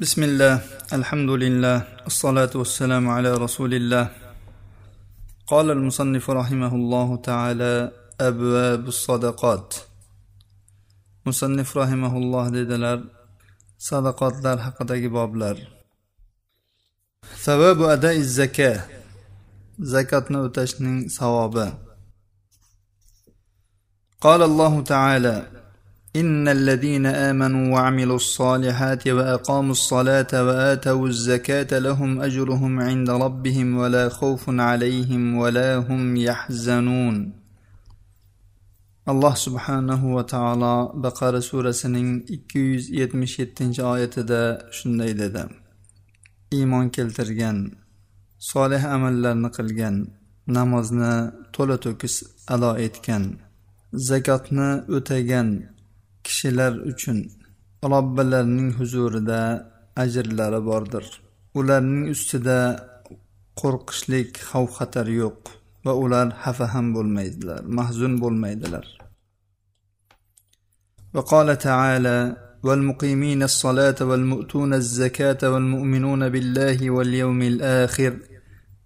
بسم الله الحمد لله الصلاة والسلام على رسول الله قال المصنف رحمه الله تعالى أبواب الصدقات مصنف رحمه الله dedilar sadaqotlar haqidagi boblar. Savabu adai zaka zakatni o'tashning savobi. قال الله تعالى ان الذين امنوا وعملوا الصالحات واقاموا الصلاه واتوا الزكاه لهم اجرهم عند ربهم ولا خوف عليهم ولا هم يحزنون alloh subhanahu va taolo baqara surasining ikki yuz yetmish yettinchi oyatida shunday dedi iymon keltirgan solih amallarni qilgan namozni to'la to'kis ado etgan zakotni o'tagan kishilar uchun robbilarining huzurida ajrlari bordir ularning ustida qo'rqishlik xavf xatar yo'q va ular xafa ham bo'lmaydilar mahzun bo'lmaydilar وقال تعالى والمقيمين الصلاة والمؤتون الزكاة والمؤمنون بالله واليوم الآخر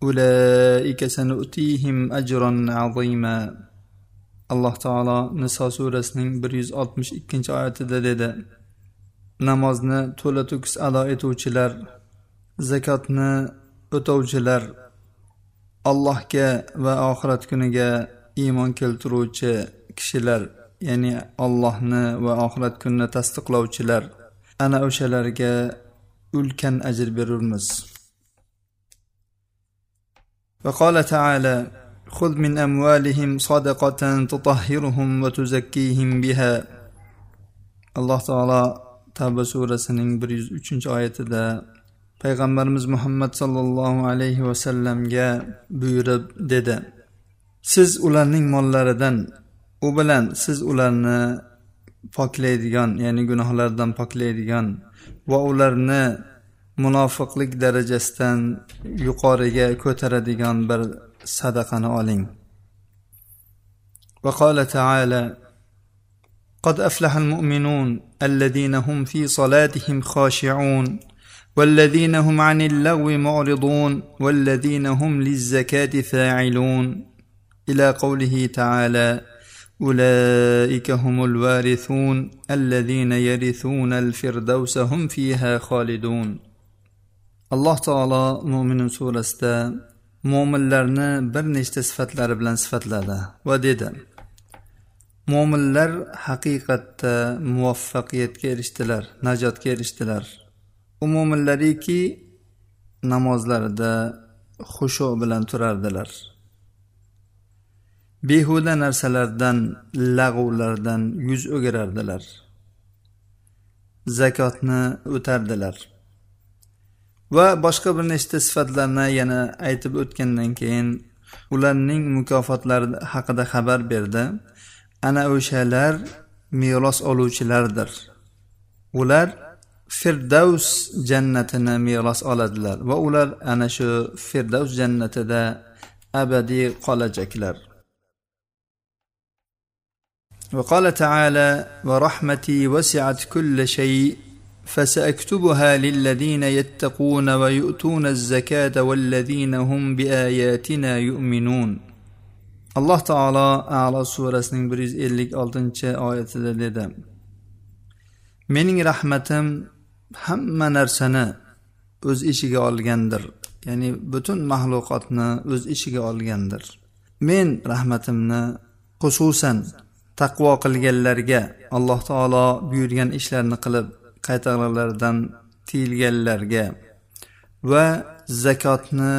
أولئك سنؤتيهم أجرا عظيما alloh taolo niso surasining bir yuz oltmish ikkinchi oyatida dedi namozni to'la to'kis ado etuvchilar zakotni o'tovchilar allohga va oxirat kuniga iymon keltiruvchi kishilar ya'ni allohni va oxirat kunini tasdiqlovchilar ana o'shalarga ulkan ajr berurmiz وقال تعالى خذ من أموالهم صدقة تطهرهم وتزكيهم بها alloh taolo tavba surasining bir yuz uchinchi oyatida payg'ambarimiz muhammad sollallohu alayhi vasallamga buyurib dedi siz ularning mollaridan u bilan siz ularni poklaydigan ya'ni gunohlardan poklaydigan va ularni munofiqlik darajasidan yuqoriga ko'taradigan bir sadaqani oling وقال تعالى قد أفلح المؤمنون الذين هم في صلاتهم خاشعون والذين هم عن اللغو معرضون والذين هم للزكاة فاعلون. إلى قوله تعالى أولئك هم الوارثون الذين يرثون الفردوس هم فيها خالدون. الله تعالى مؤمن سورة mo'minlarni bir nechta sifatlari bilan sifatladi. Va dedi mo'minlar haqiqatda muvaffaqiyatga erishdilar najotga erishdilar. U mo'minlariki namozlarida xushu bilan turardilar. Behuda narsalardan lag'uvlardan yuz o'girardilar. Zakotni o'tardilar. va boshqa bir nechta sifatlarni yana aytib o'tgandan keyin ularning mukofotlari haqida xabar berdi ana o'shalar meros oluvchilardir ular firdavs jannatini meros oladilar va ular ana shu firdavs jannatida abadiy qolajaklar وقال تعالى ورحمتي وسعت كل شيء فساكتبها للذين يتقون ويؤتون الزكاه والذين هم باياتنا يؤمنون alloh taolo alo surasining bir yuz ellik oltinchi oyatida dedi mening rahmatim hamma narsani o'z ichiga olgandir ya'ni butun maxluqotni o'z ichiga olgandir men rahmatimni xususan taqvo qilganlarga alloh taolo buyurgan ishlarni qilib qaytariqlardan tiyilganlarga va zakotni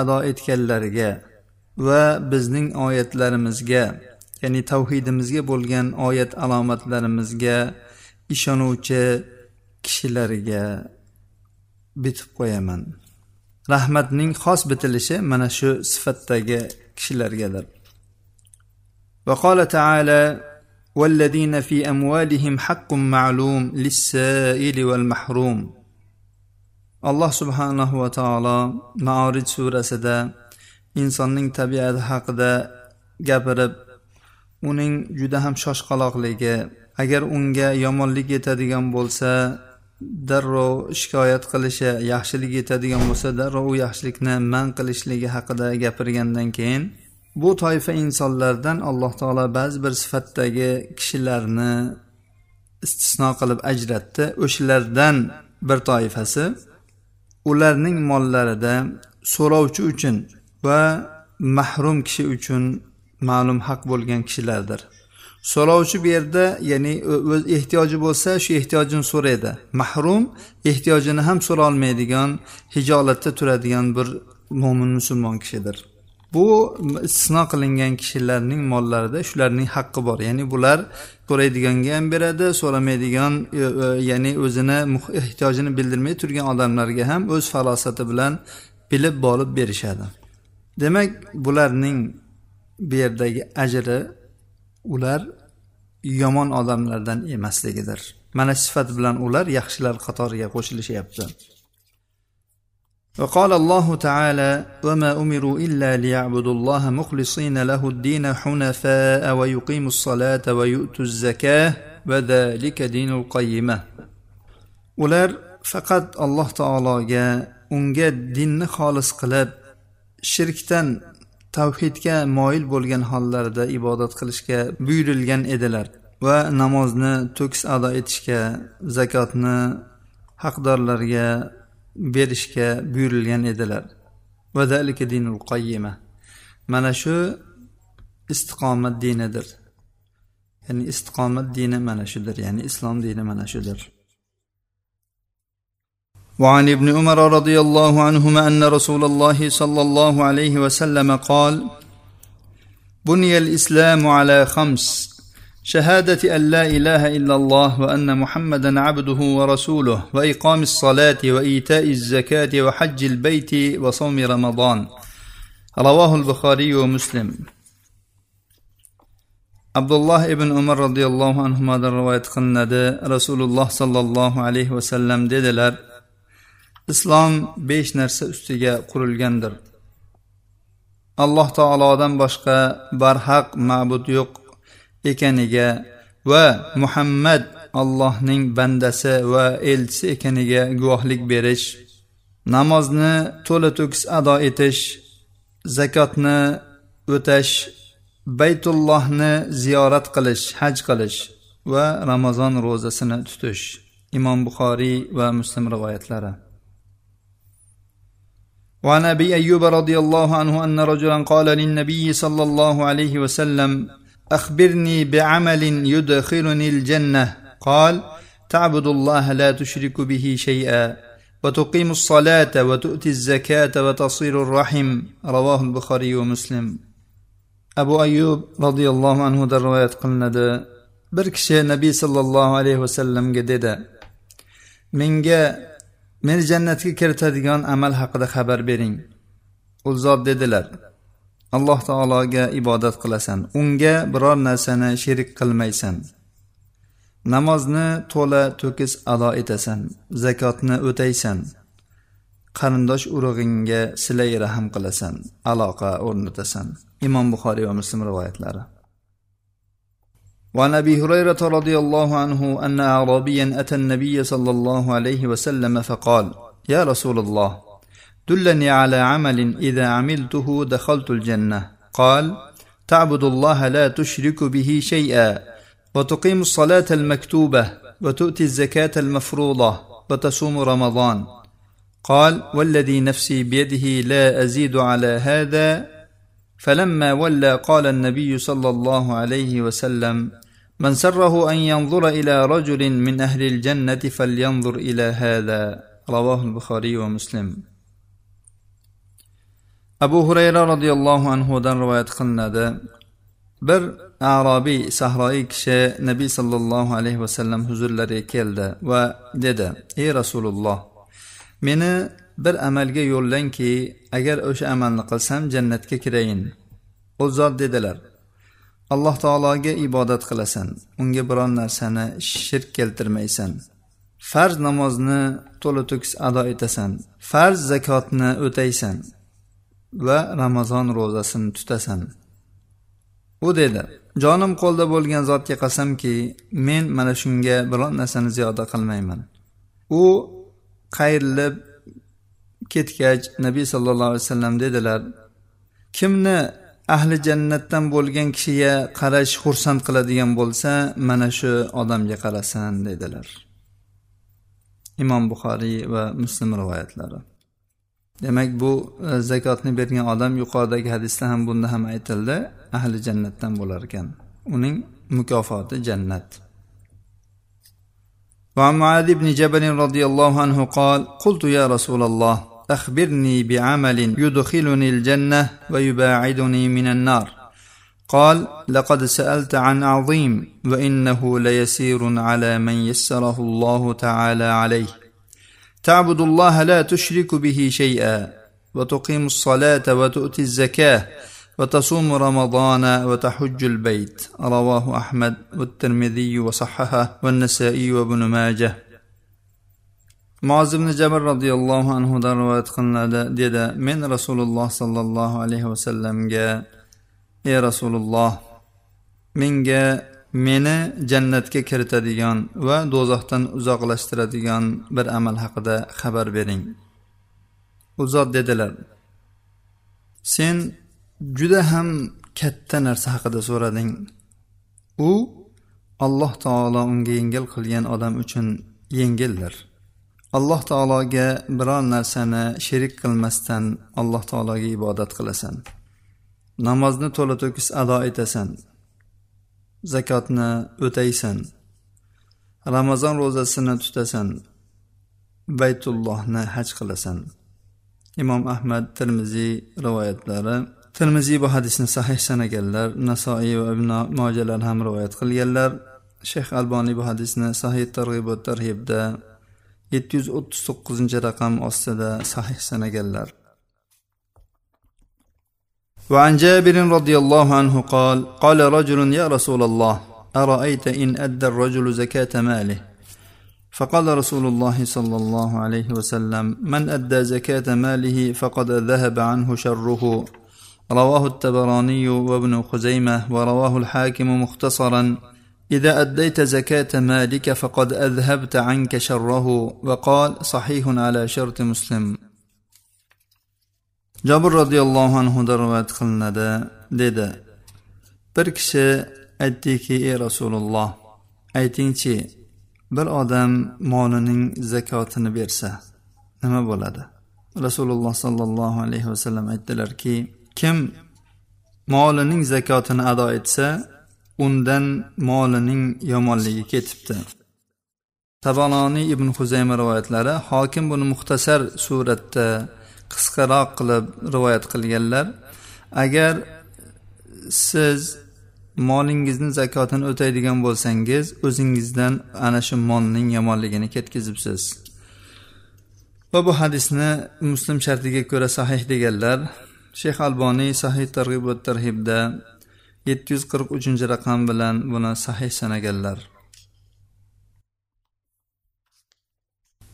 ado etganlarga va bizning oyatlarimizga ya'ni tavhidimizga bo'lgan oyat alomatlarimizga ishonuvchi kishilarga bitib qo'yaman. Rahmatning xos bitilishi mana shu sifatdagi kishilargadir. Va qola taala والذين في اموالهم حق معلوم للسائل والمحروم alloh subhanahu va taolo maorij surasida insonning tabiati haqida gapirib uning juda ham shoshqaloqligi agar unga yomonlik yetadigan bo'lsa darrov shikoyat qilishi yaxshilik yetadigan bo'lsa darrov u yaxshilikni man qilishligi haqida gapirgandan keyin bu toifa insonlardan alloh taolo ba'zi bir sifatdagi kishilarni istisno qilib ajratdi. O'shalardan bir toifasi ularning mollarida so'rovchi uchun va mahrum kishi uchun ma'lum haq bo'lgan kishilardir. So'rovchi bu yerda ya'ni o'z ehtiyoji bo'lsa shu ehtiyojini so'raydi. Mahrum ehtiyojini ham so'rolmaydigan hijolatda turadigan bir mo'min musulmon kishidir. Bu istisno qilingan kishilarning mollarida shularning haqqi bor. Ya'ni bular so'raydiganga ham beradi so'ramaydigan e, e, ya'ni o'zini ehtiyojini bildirmay turgan odamlarga ham o'z falosati bilan bilib borib berishadi. Demak bularning bu yerdagi ajri ular yomon odamlardan emasligidir. Mana sifat bilan ular yaxshilar qatoriga qo'shilishyapti. وقال الله تعالى وما امروا الا ليعبدوا الله مخلصين له الدين حنفاء ويقيموا الصلاه ويؤتوا الزكاه وذلك دين القيمه ular faqat alloh taologa unga dinni xolis qilib shirkdan tavhidga moyil bo'lgan hollarida ibodat qilishga buyurilgan edilar va namozni to'kis ado etishga zakotni haqdorlarga berishga buyurilgan edilar dinul qayyima mana shu istiqomat dinidir ya'ni istiqomat dini mana shudir ya'ni islom dini mana shudir وعن ابن عمر رضي الله عنهما ان رسول الله صلى الله عليه وسلم قال بني الاسلام على خمس شهاده ان لا اله الا الله وان محمدا عبده ورسوله واقام الصلاه وايتاء الزكاه وحج البيت وصوم رمضان رواه البخاري ومسلم الله ibn umar roziyallohu anhudan rivoyat qilinadi rasululloh sollallohu alayhi vasallam dedilar islom besh narsa ustiga qurilgandir alloh taolodan boshqa barhaq ma'bud yo'q ekaniga va muhammad allohning bandasi va elchisi ekaniga guvohlik berish namozni to'la to'kis ado etish zakotni o'tash baytullohni ziyorat qilish haj qilish va ramazon ro'zasini tutish imom buxoriy va muslim rivoyatlari وعن ابي ايوب رضي الله عنه ان رجلا قال للنبي صلى الله عليه وسلم اخبرني بعمل يدخلني الجنه قال تعبد الله لا تشرك به شيئا وتقيم الصلاه وتؤتي الزكاه وتصير الرحم رواه البخاري ومسلم abu ayub roziyallohu anhudan rivoyat qilinadi bir kishi nabiy sollallohu alayhi vasallamga dedi menga meni jannatga kiritadigan amal haqida xabar bering u zot dedilar alloh taologa ibodat qilasan unga biror narsani sherik qilmaysan namozni to'la to'kis ado etasan zakotni o'taysan qarindosh urug'ingga silay rahm qilasan aloqa o'rnatasan imom buxoriy va muslim rivoyatlari وعن ابي هريره رضي الله عنه ان اعرابيا اتى النبي صلى الله عليه وسلم فقال يا رسول الله دلني على عمل إذا عملته دخلت الجنة. قال تعبد الله لا تشرك به شيئا وتقيم الصلاة المكتوبة وتؤتي الزكاة المفروضة وتصوم رمضان. قال والذي نفسي بيده لا أزيد على هذا. فلما ولى قال النبي صلى الله عليه وسلم من سره أن ينظر إلى رجل من أهل الجنة فلينظر إلى هذا. رواه البخاري ومسلم. Abu hurayra roziyallohu anhudan rivoyat qilinadi. Bir arobiy sahroiy kishi nabiy sollallohu alayhi vasallam huzurlariga keldi va dedi ey rasululloh meni bir amalga yo'llangki agar o'sha amalni qilsam jannatga kirayin u zot dedilar alloh taologa ibodat qilasan unga biron narsani shirk keltirmaysan. Farz namozni to'la to'kis ado etasan farz zakotni o'taysan. Va ramazon ro'zasini tutasan. U dedi jonim qo'lda bo'lgan zotga qasamki men mana shunga biron narsani ziyoda qilmayman. U qayrilib ketgach nabiy sallallohu alayhi vasallam dedilar kimni ahli jannatdan bo'lgan kishiga qarash xursand qiladigan bo'lsa mana shu odamga qarasin dedilar. Imom buxoriy va muslim rivoyatlari. Demak bu e, zakotni bergan odam yuqoridagi hadisda ham bunda ham aytildi. Ahli jannatdan bo'lar ekan uning mukofoti jannat. وعن معاذ بن جبل رضي الله عنه قال قلت يا رسول الله اخبرني بعمل يدخلني الجنه ويباعدني من النار قال لقد سالت عن عظيم وانه ليسير على من يسره الله تعالى عليه تعبد الله لا تشرك به شيئا وتقيم الصلاة وتؤتي الزكاة وتصوم رمضان وتحج البيت. رواه أحمد والترمذي وصححه والنسائي وابن ماجه. معاذ بن جبل رضي الله عنه دروات قلنا ددا من رسول الله صلى الله عليه وسلم جاء. يا رسول الله من جاء meni jannatga kiritadigan va do'zaxdan uzoqlashtiradigan bir amal haqida xabar bering. U zot dedilar sen juda ham katta narsa haqida so'rading. U alloh taolo unga yengil qilgan odam uchun yengildir. Alloh taologa biror narsani sherik qilmasdan alloh taologa ibodat qilasan. Namozni to'la to'kis ado etasan. Zakotni o'taysan. Ramazon ro'zasini tutasan. Baytullohni haj qilasan. Imom ahmad termiziy rivoyatlari. Termiziy bu hadisni sahih sanaganlar nasoiy va ibn mojalar ham rivoyat qilganlar. Shayx alboniy bu hadisni sahih targ'ibot tarhibda yetti yuz o'ttiz to'qqizinchi raqam ostida sahih sanaganlar. وعن جابر رضي الله عنه قال قال رجل يا رسول الله أرأيت إن أدى الرجل زكاة ماله؟ فقال رسول الله صلى الله عليه وسلم من أدى زكاة ماله فقد ذهب عنه شره. رواه التبراني وابن خزيمة ورواه الحاكم مختصرا إذا أديت زكاة مالك فقد أذهبت عنك شره. وقال صحيح على شرط مسلم. Jabr roziyallohu anhudan rivoyat qilinadi dedi. Bir kishi aytdiki ey rasululloh aytingchi bir odam molining zakotini bersa nima bo'ladi? Rasululloh sollallohu alayhi vasallam aytdilarki kim molining zakotini ado etsa undan molining yomonligi ketibdi. Tabaloniy ibn huzayma rivoyatlari hokim buni muxtasar suratda qisqaroq qilib rivoyat qilganlar agar siz molingizni zakotini o'taydigan bo'lsangiz o'zingizdan ana shu molning yomonligini ketkazibsiz. Va bu hadisni muslim shartiga ko'ra sahih deganlar shayx alboniy sahih targ'ibot va tarhibda yetti yuz qirq uchinchi raqam bilan buni sahih sanaganlar.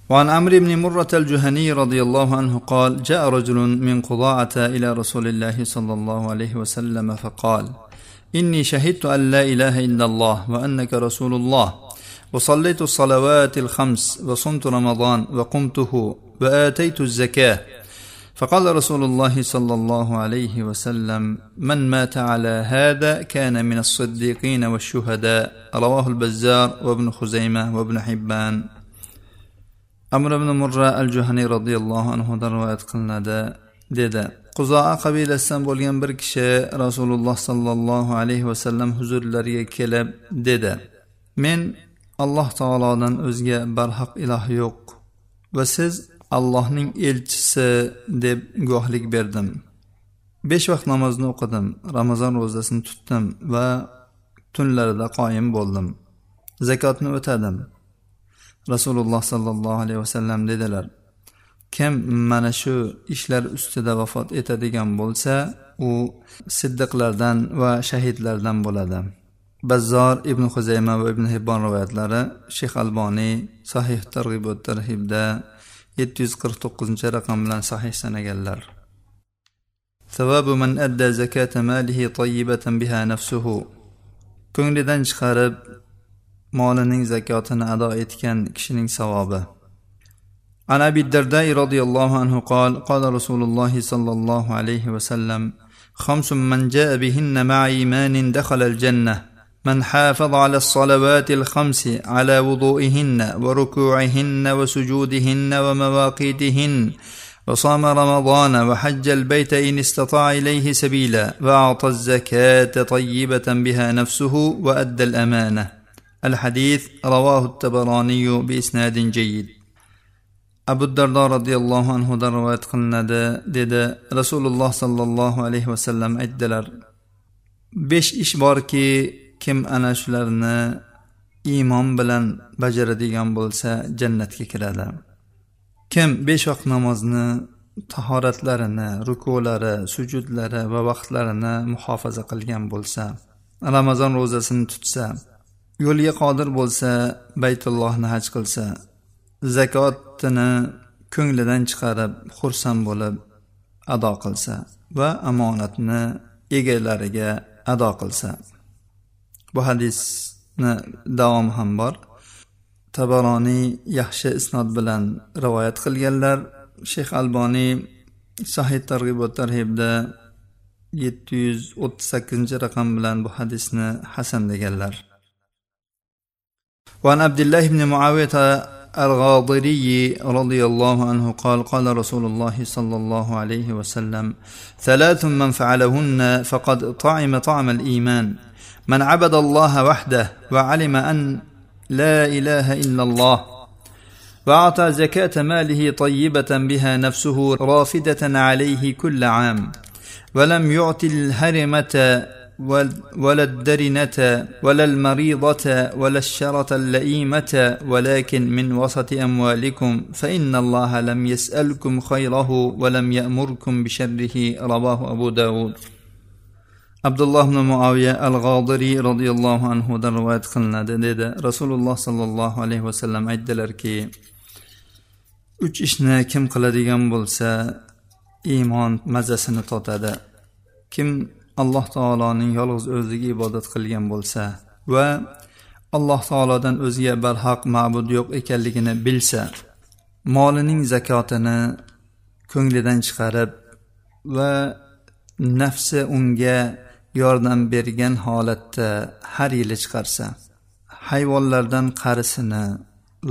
وعن عمرو بن مرة الجهني رضي الله عنه قال جاء رجل من قضاعة إلى رسول الله صلى الله عليه وسلم فقال إني شهدت أن لا إله إلا الله وأنك رسول الله وصليت الصلوات الخمس وصمت رمضان وقمته وآتيت الزكاة. فقال رسول الله صلى الله عليه وسلم من مات على هذا كان من الصديقين والشهداء. رواه البزار وابن خزيمة وابن حبان. Amr ibn murra al juhaniy roziyallohu anhudan rivoyat qilinadi dedi. Quzoa qabilasidan bo'lgan bir kishi rasululloh sollallohu alayhi vasallam huzurlariga kelib dedi. Men alloh taolodan o'zga barhaq iloh yo'q va siz allohning elchisi deb guvohlik berdim. Besh vaqt namozni o'qidim ramazon ro'zasini tutdim va tunlarida qoyim bo'ldim. Zakotni o'tadim. rasululloh sollallohu alayhi vasallam dedilar kim mana shu ishlar ustida vafot etadigan bo'lsa u siddiqlardan va shahidlardan bo'ladi. Bazzor ibn huzayma va ibn hibbon rivoyatlari shayx alboniy sahih targ'ib tarhibda yetti yuz qirq to'qqizinchi raqam bilan sahih sanaganlar. Man adda zakata malihi tayyibatan biha nafsuhu. Ko'nglidan chiqarib molining zakotini ado etgan kishining savobi. عن ابي الدرداء رضي الله عنه قال قال رسول الله صلى الله عليه وسلم خمس من جاء بهن مع ايمان دخل الجنه من حافظ على الصلوات الخمس على وضوئهن وركوعهن وسجودهن ومواقيتهن وصام رمضان وحج البيت ان استطاع اليه سبيلا واعطى الزكاه طيبه بها نفسه وادى الامانه الحديث رواه التبراني باسناد جيد abu dardo roziyallohu anhudan rivoyat qilinadi dedi rasululloh sollallohu alayhi vasallam aytdilar besh ish borki kim ana shularni iymon bilan bajaradigan bo'lsa jannatga kiradi kim besh vaqt namozni tahoratlarini rukulari sujudlari va vaqtlarini muhofaza qilgan bo'lsa ramazon ro'zasini tutsa yo'lga qodir bo'lsa baytullohni haj qilsa zakotini ko'nglidan chiqarib xursand bo'lib ado qilsa va omonatni egalariga ado qilsa. Bu hadisni davomi ham bor. Tabaroniy yaxshi isnod bilan rivoyat qilganlar. Shayx alboniy sahih targ'ibot va tarhibda yetti yuz o'ttiz sakkizinchi raqam bilan bu hadisni hasan deganlar وعن عبد الله بن معاوية الغاضري رضي الله عنه قال قال رسول الله صلى الله عليه وسلم ثلاث من فعلهن فقد طعم طعم الإيمان. من عبد الله وحده وعلم أن لا إله إلا الله وأعطى زكاة ماله طيبة بها نفسه رافدة عليه كل عام ولم يعط الهرمة ولا الدرنة ولا المريضة ولا الشرة اللئيمة ولكن من وسط أموالكم فإن الله لم يسألكم خيره ولم يأمركم بشره رواه أبو داود abdulloh ibn muaviya al g'odiriy roziyallohu anhudan rivoyat qilinadi dedi rasululloh sollallohu alayhi vasallam aytdilarki uch ishni kim qiladigan bo'lsa iymon mazasini totadi kim alloh taoloning yolg'iz o'ziga ibodat qilgan bo'lsa va alloh taolodan o'ziga barhaq ma'bud yo'q ekanligini bilsa molining zakotini ko'nglidan chiqarib va nafsi unga yordam bergan holatda har yili chiqarsa hayvonlardan qarisini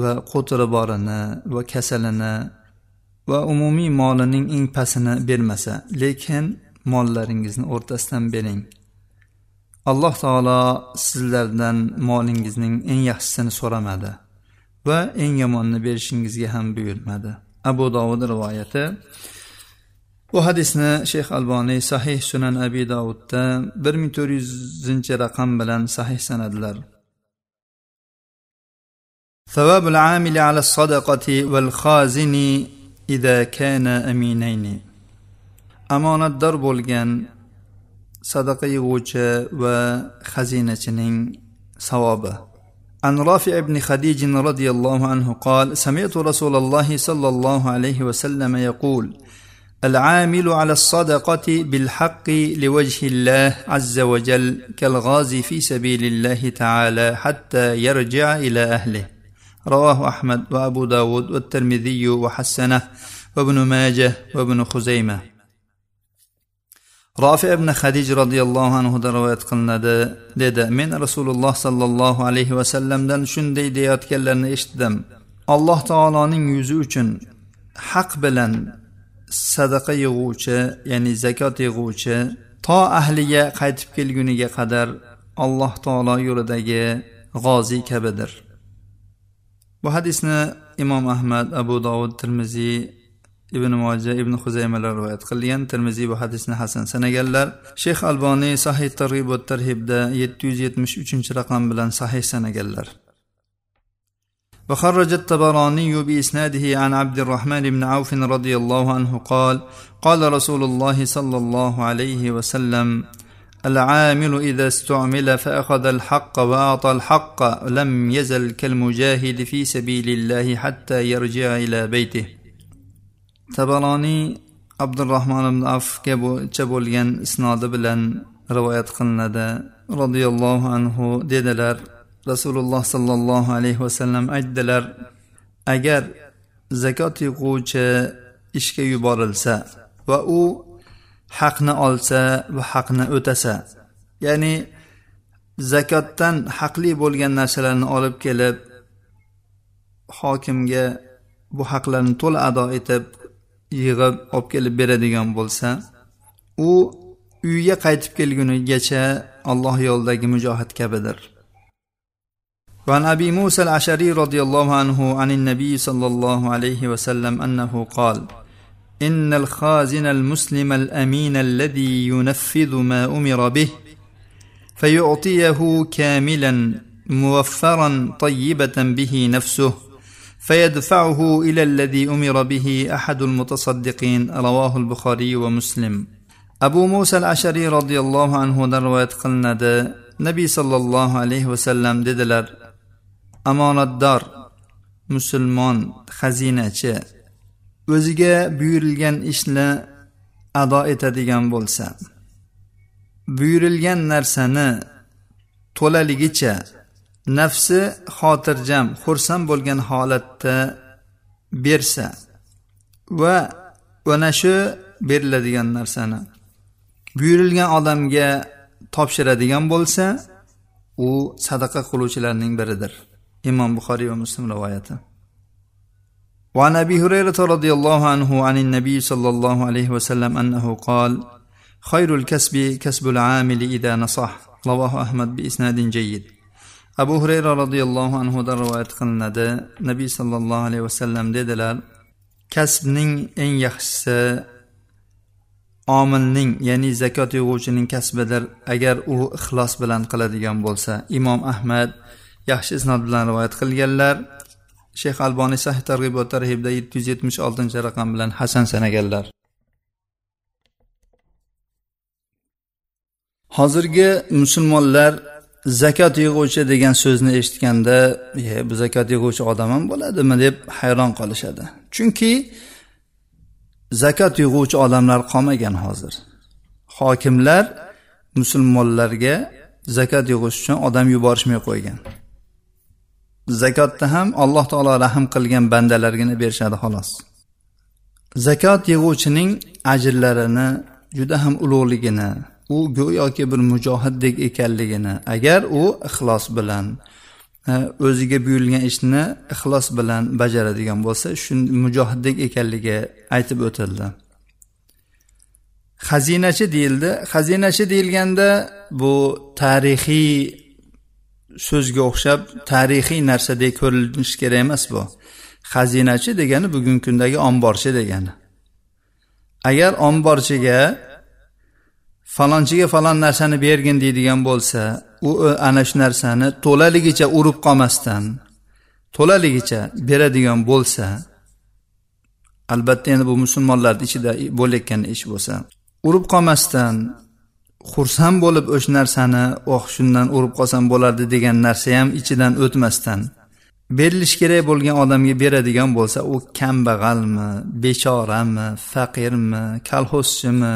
va qo'tiri borini va kasalini va umumiy molining eng pastini bermasa lekin mollaringizni o'rtasidan bering alloh taolo sizlardan molingizning eng yaxshisini so'ramadi va eng yomonni berishingizga ham buyurmadi abu dovud rivoyati bu hadisni shayx alboniy sahih sunan abi davudda bir ming to'rt yuzinchi raqam bilan sahih sanadilar ثواب العامل على الصدقة والخازن إذا كان أمينين omonatdor bo'lgan sadaqa yig'uvchi va xazinachining savobi. عن رافع بن خديج رضي الله عنه قال سمعت رسول الله صلى الله عليه وسلم يقول العامل على الصدقة بالحق لوجه الله عز وجل كالغازي في سبيل الله تعالى حتى يرجع إلى أهله رواه أحمد وأبو داود والترمذي وحسنه وابن ماجه وابن خزيمة rofi ibn hadij roziyallohu anhudan rivoyat qilinadi dedi men rasululloh sollallohu alayhi vasallamdan shunday deyayotganlarini eshitdim. Alloh taoloning yuzi uchun haq bilan sadaqa yig'uvchi ya'ni zakot yig'uvchi to ahliga qaytib kelguniga qadar alloh taolo yo'lidagi g'oziy kabidir. Bu hadisni imom ahmad abu dovud termiziy ibn moja ibn huzaymalar rivoyat qilgan termiziy bu hadisni hasan sanaganlar shayx alboniy sahih targ'ib va tarhibda yetti yuz yetmish uchinchi raqam bilan sahih sanaganlar وخرج الطبراني بإسناده عن عبد الرحمن بن عوف رضي الله عنه قال قال رسول الله صلى الله عليه وسلم العامل إذا استعمل فأخذ الحق وأعطى الحق لم يزل كالمجاهد في سبيل الله حتى يرجع إلى بيته tabaroniy abdurahmon ibn afga bo'yicha bo'lgan isnodi bilan rivoyat qilinadi. Roziyallohu anhu dedilar rasululloh sollallohu alayhi vasallam aytdilar agar zakot yig'uvchi ishga yuborilsa va u haqni olsa va haqni o'tasa ya'ni zakotdan haqli bo'lgan narsalarni olib kelib hokimga bu haqlarni to'la ado etib yig'ib olib kelib beradigan bo'lsa u uyiga qaytib kelgunigacha alloh yo'lidagi mujohid kabidir. وعن ابي موسى الاشعري رضي الله عنه عن النبي صلى الله عليه وسلم انه قال ان الخازن المسلم الامين الذي ينفذ ما أمر به فيعطيه كاملا موفرا طيبه به نفسه فيدفعه الى الذي امر به احد المتصدقين رواه البخاري ومسلم abu musa al ashariy roziyallohu anhudan rivoyat qilinadi nabiy sollallohu alayhi vasallam dedilar omonatdor musulmon xazinachi o'ziga buyurilgan ishni ado etadigan bo'lsa buyurilgan narsani to'laligicha nafsi xotirjam xursand bo'lgan holatda bersa va ana shu beriladigan narsani buyurilgan odamga topshiradigan bo'lsa u sadaqa qiluvchilarning biridir imom buxoriy va muslim rivoyati وعن ابي هريره رضي الله عنه عن النبي صلى الله عليه وسلم انه قال خير الكسب كسب العامل اذا نصح رواه احمد باسناد جيد abu hurayra roziyallohu anhudan rivoyat qilinadi. Nabiy sollallohu alayhi vasallam dedilar kasbning eng yaxshisi omilning ya'ni zakot yig'uvchining kasbidir. Agar u ixlos bilan qiladigan bo'lsa imom ahmad yaxshi isnod bilan rivoyat qilganlar. Shayx alboniy sahih targ'ibot va tarhibda yetti yuz yetmish oltinchi raqam bilan hasan sanaganlar. Hozirgi musulmonlar zakot yig'uvchi degan so'zni eshitganda e bu zakot yig'uvchi odam ham bo'ladimi? deb hayron qolishadi. Chunki zakot yig'uvchi odamlar qolmagan hozir. Hokimlar musulmonlarga zakot yig'ish uchun odam yuborishmay qo'ygan. Zakotni ham alloh taolo rahm qilgan bandalargina berishadi xolos. Zakot yig'uvchining ajrlarini juda ham ulug'ligini u go'yoki bir mujohiddek ekanligini agar u ixlos bilan o'ziga buyurilgan ishni ixlos bilan bajaradigan bo'lsa shu mujohiddek ekanligi aytib o'tildi. Xazinachi deyildi. Xazinachi deyilganda bu tarixiy so'zga o'xshab tarixiy narsadek ko'rinishi kerak emas bu. Xazinachi degani bugungi kundagi omborchi degani. Agar omborchiga falonchiga falon narsani bergin deydigan bo'lsa u ana shu narsani to'laligicha urib qolmasdan to'laligicha beradigan bo'lsa albatta endi bu musulmonlarni ichida bo'layotgan ish bo'lsa urib qolmasdan xursand bo'lib o'sha narsani oh shundan urib qolsam bo'lardi degan narsa ham ichidan o'tmasdan berilishi kerak bo'lgan odamga beradigan bo'lsa u kambag'almi bechorami faqirmi kolxozchimi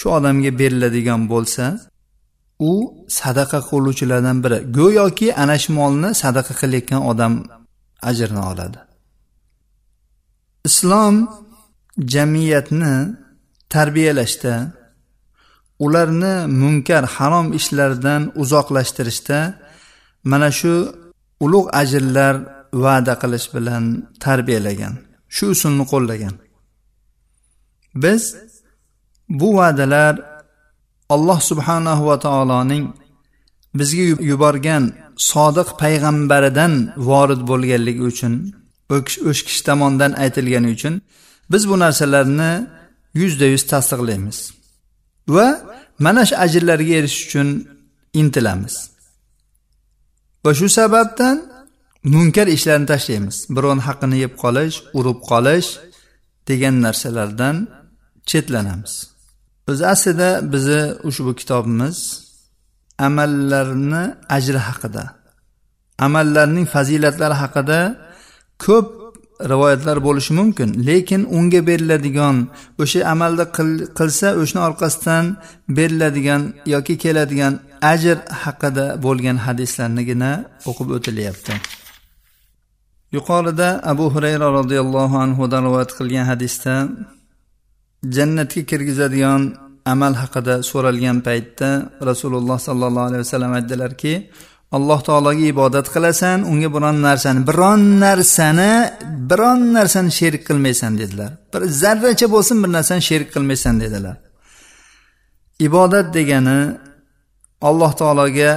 shu odamga beriladigan bo'lsa u sadaqa qiluvchilardan biri. Go'yoki ana shu molni sadaqa qilayotgan odam ajrini oladi. Islom jamiyatni tarbiyalashda ularni munkar harom ishlardan uzoqlashtirishda mana shu ulug' ajrlar va'da qilish bilan tarbiyalagan shu usulni qo'llagan. Biz bu va'dalar alloh subhanahu va taoloning bizga yuborgan sodiq payg'ambaridan vorid bo'lganligi uchun o'sha kishi tomonidan aytilgani uchun biz bu narsalarni yuzda yuz tasdiqlaymiz va mana shu ajrlarga erishish uchun intilamiz. Va shu sababdan munkar ishlarni tashlaymiz. Birovni haqqini yeb qolish urib qolish degan narsalardan chetlanamiz. O'zi aslida bizni ushbu kitobimiz amallarni ajri haqida amallarning fazilatlari haqida ko'p rivoyatlar bo'lishi mumkin. Lekin unga beriladigan o'sha amalni qilsa o'shani orqasidan beriladigan yoki keladigan ajr haqida bo'lgan hadislarnigina o'qib o'tilyapti. Yuqorida abu hurayra roziyallohu anhudan rivoyat qilgan hadisda jannatga kirgizadigan amal haqida so'ralgan paytda rasululloh sollallohu alayhi vasallam aytdilarki alloh taologa ibodat qilasan unga biron narsani biron narsani biron narsani sherik qilmaysan dedilar. Bir zarracha bo'lsin bir narsani sherik qilmaysan dedilar. Ibodat degani alloh taologa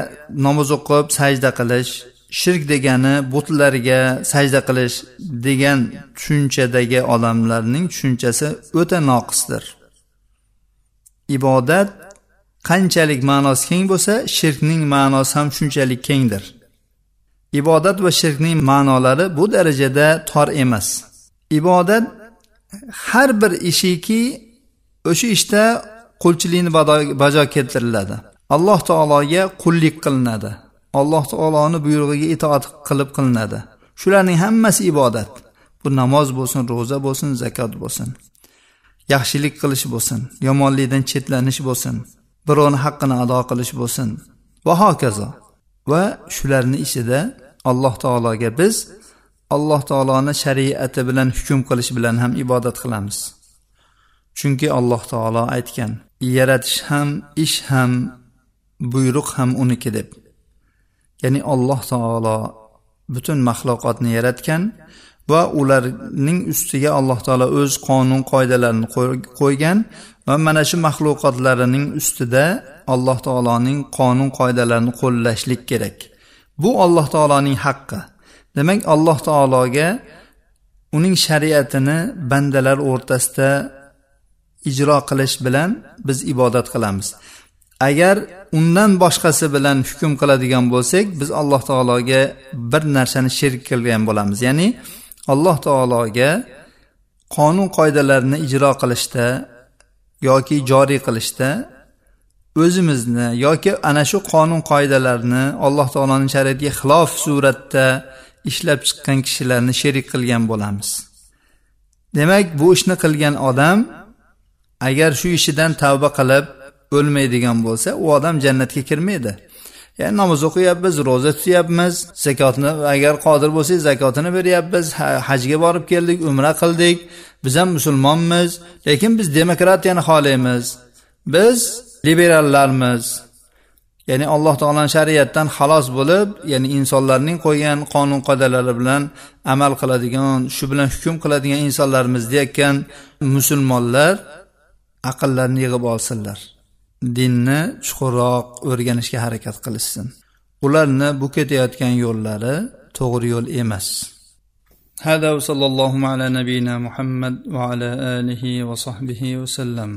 namoz o'qib sajda qilish shirk degani butlarga sajda qilish degan tushunchadagi odamlarning tushunchasi o'ta noqisdir. Ibodat qanchalik ma'nosi keng bo'lsa shirkning ma'nosi ham shunchalik kengdir. Ibodat va shirkning ma'nolari bu darajada tor emas. Ibodat har bir ishiki o'sha ishda qulchilikni bajo keltiriladi. Alloh taologa qullik qilinadi. Alloh taoloni buyrug'iga itoat qilib qilinadi. Shularning hammasi ibodat. Bu namoz bo'lsin ro'za bo'lsin zakot bo'lsin. Yaxshilik qilish bo'lsin yomonlikdan chetlanish bo'lsin birovni haqqini ado qilish bo'lsin. Va hokazo. Va shularni ichida alloh taologa biz alloh taoloni shariati bilan hukm qilish bilan ham ibodat qilamiz. Chunki alloh taolo aytgan yaratish ham ish ham buyruq ham uniki deb. Ya'ni alloh taolo butun maxluqotni yaratgan va ularning ustiga alloh taolo o'z qonun qoidalarini qo'ygan va mana shu maxluqotlarining ustida alloh taoloning qonun qoidalarini qo'llashlik kerak. Bu alloh taoloning haqqi. Demak alloh taologa uning shariatini bandalar o'rtasida ijro qilish bilan biz ibodat qilamiz. Agar undan boshqasi bilan hukm qiladigan bo'lsak biz alloh taologa bir narsani shirk qilgan bo'lamiz. Ya'ni alloh taologa qonun qoidalarini ijro qilishda yoki joriy qilishda o'zimizni yoki ana shu qonun qoidalarni alloh taoloning shariatiga xilof suratda ishlab chiqqan kishilarni sherik qilgan bo'lamiz. Demak bu ishni qilgan odam agar shu ishidan tavba qilib o'lmaydigan bo'lsa u odam jannatga kirmaydi. Ya'ni namoz o'qiyapmiz ro'za tutyapmiz zakotni agar qodir bo'lsak zakotini beryapmiz hajga borib keldik umra qildik. Biz ham musulmonmiz lekin biz demokratiyani xohlaymiz. Biz liberallarmiz. Ya'ni alloh taoloni shariatdan xalos bo'lib ya'ni insonlarning qo'ygan qonun qoidalari bilan amal qiladigan shu bilan hukm qiladigan insonlarmiz deyayotgan musulmonlar aqllarini yig'ib olsinlar. dinni chuqurroq o'rganishga harakat qilishsin ularni bu ketayotgan yo'llari to'g'ri yo'l emas هذا وصلى الله على نبينا محمد وعلى آله وصحبه وسلم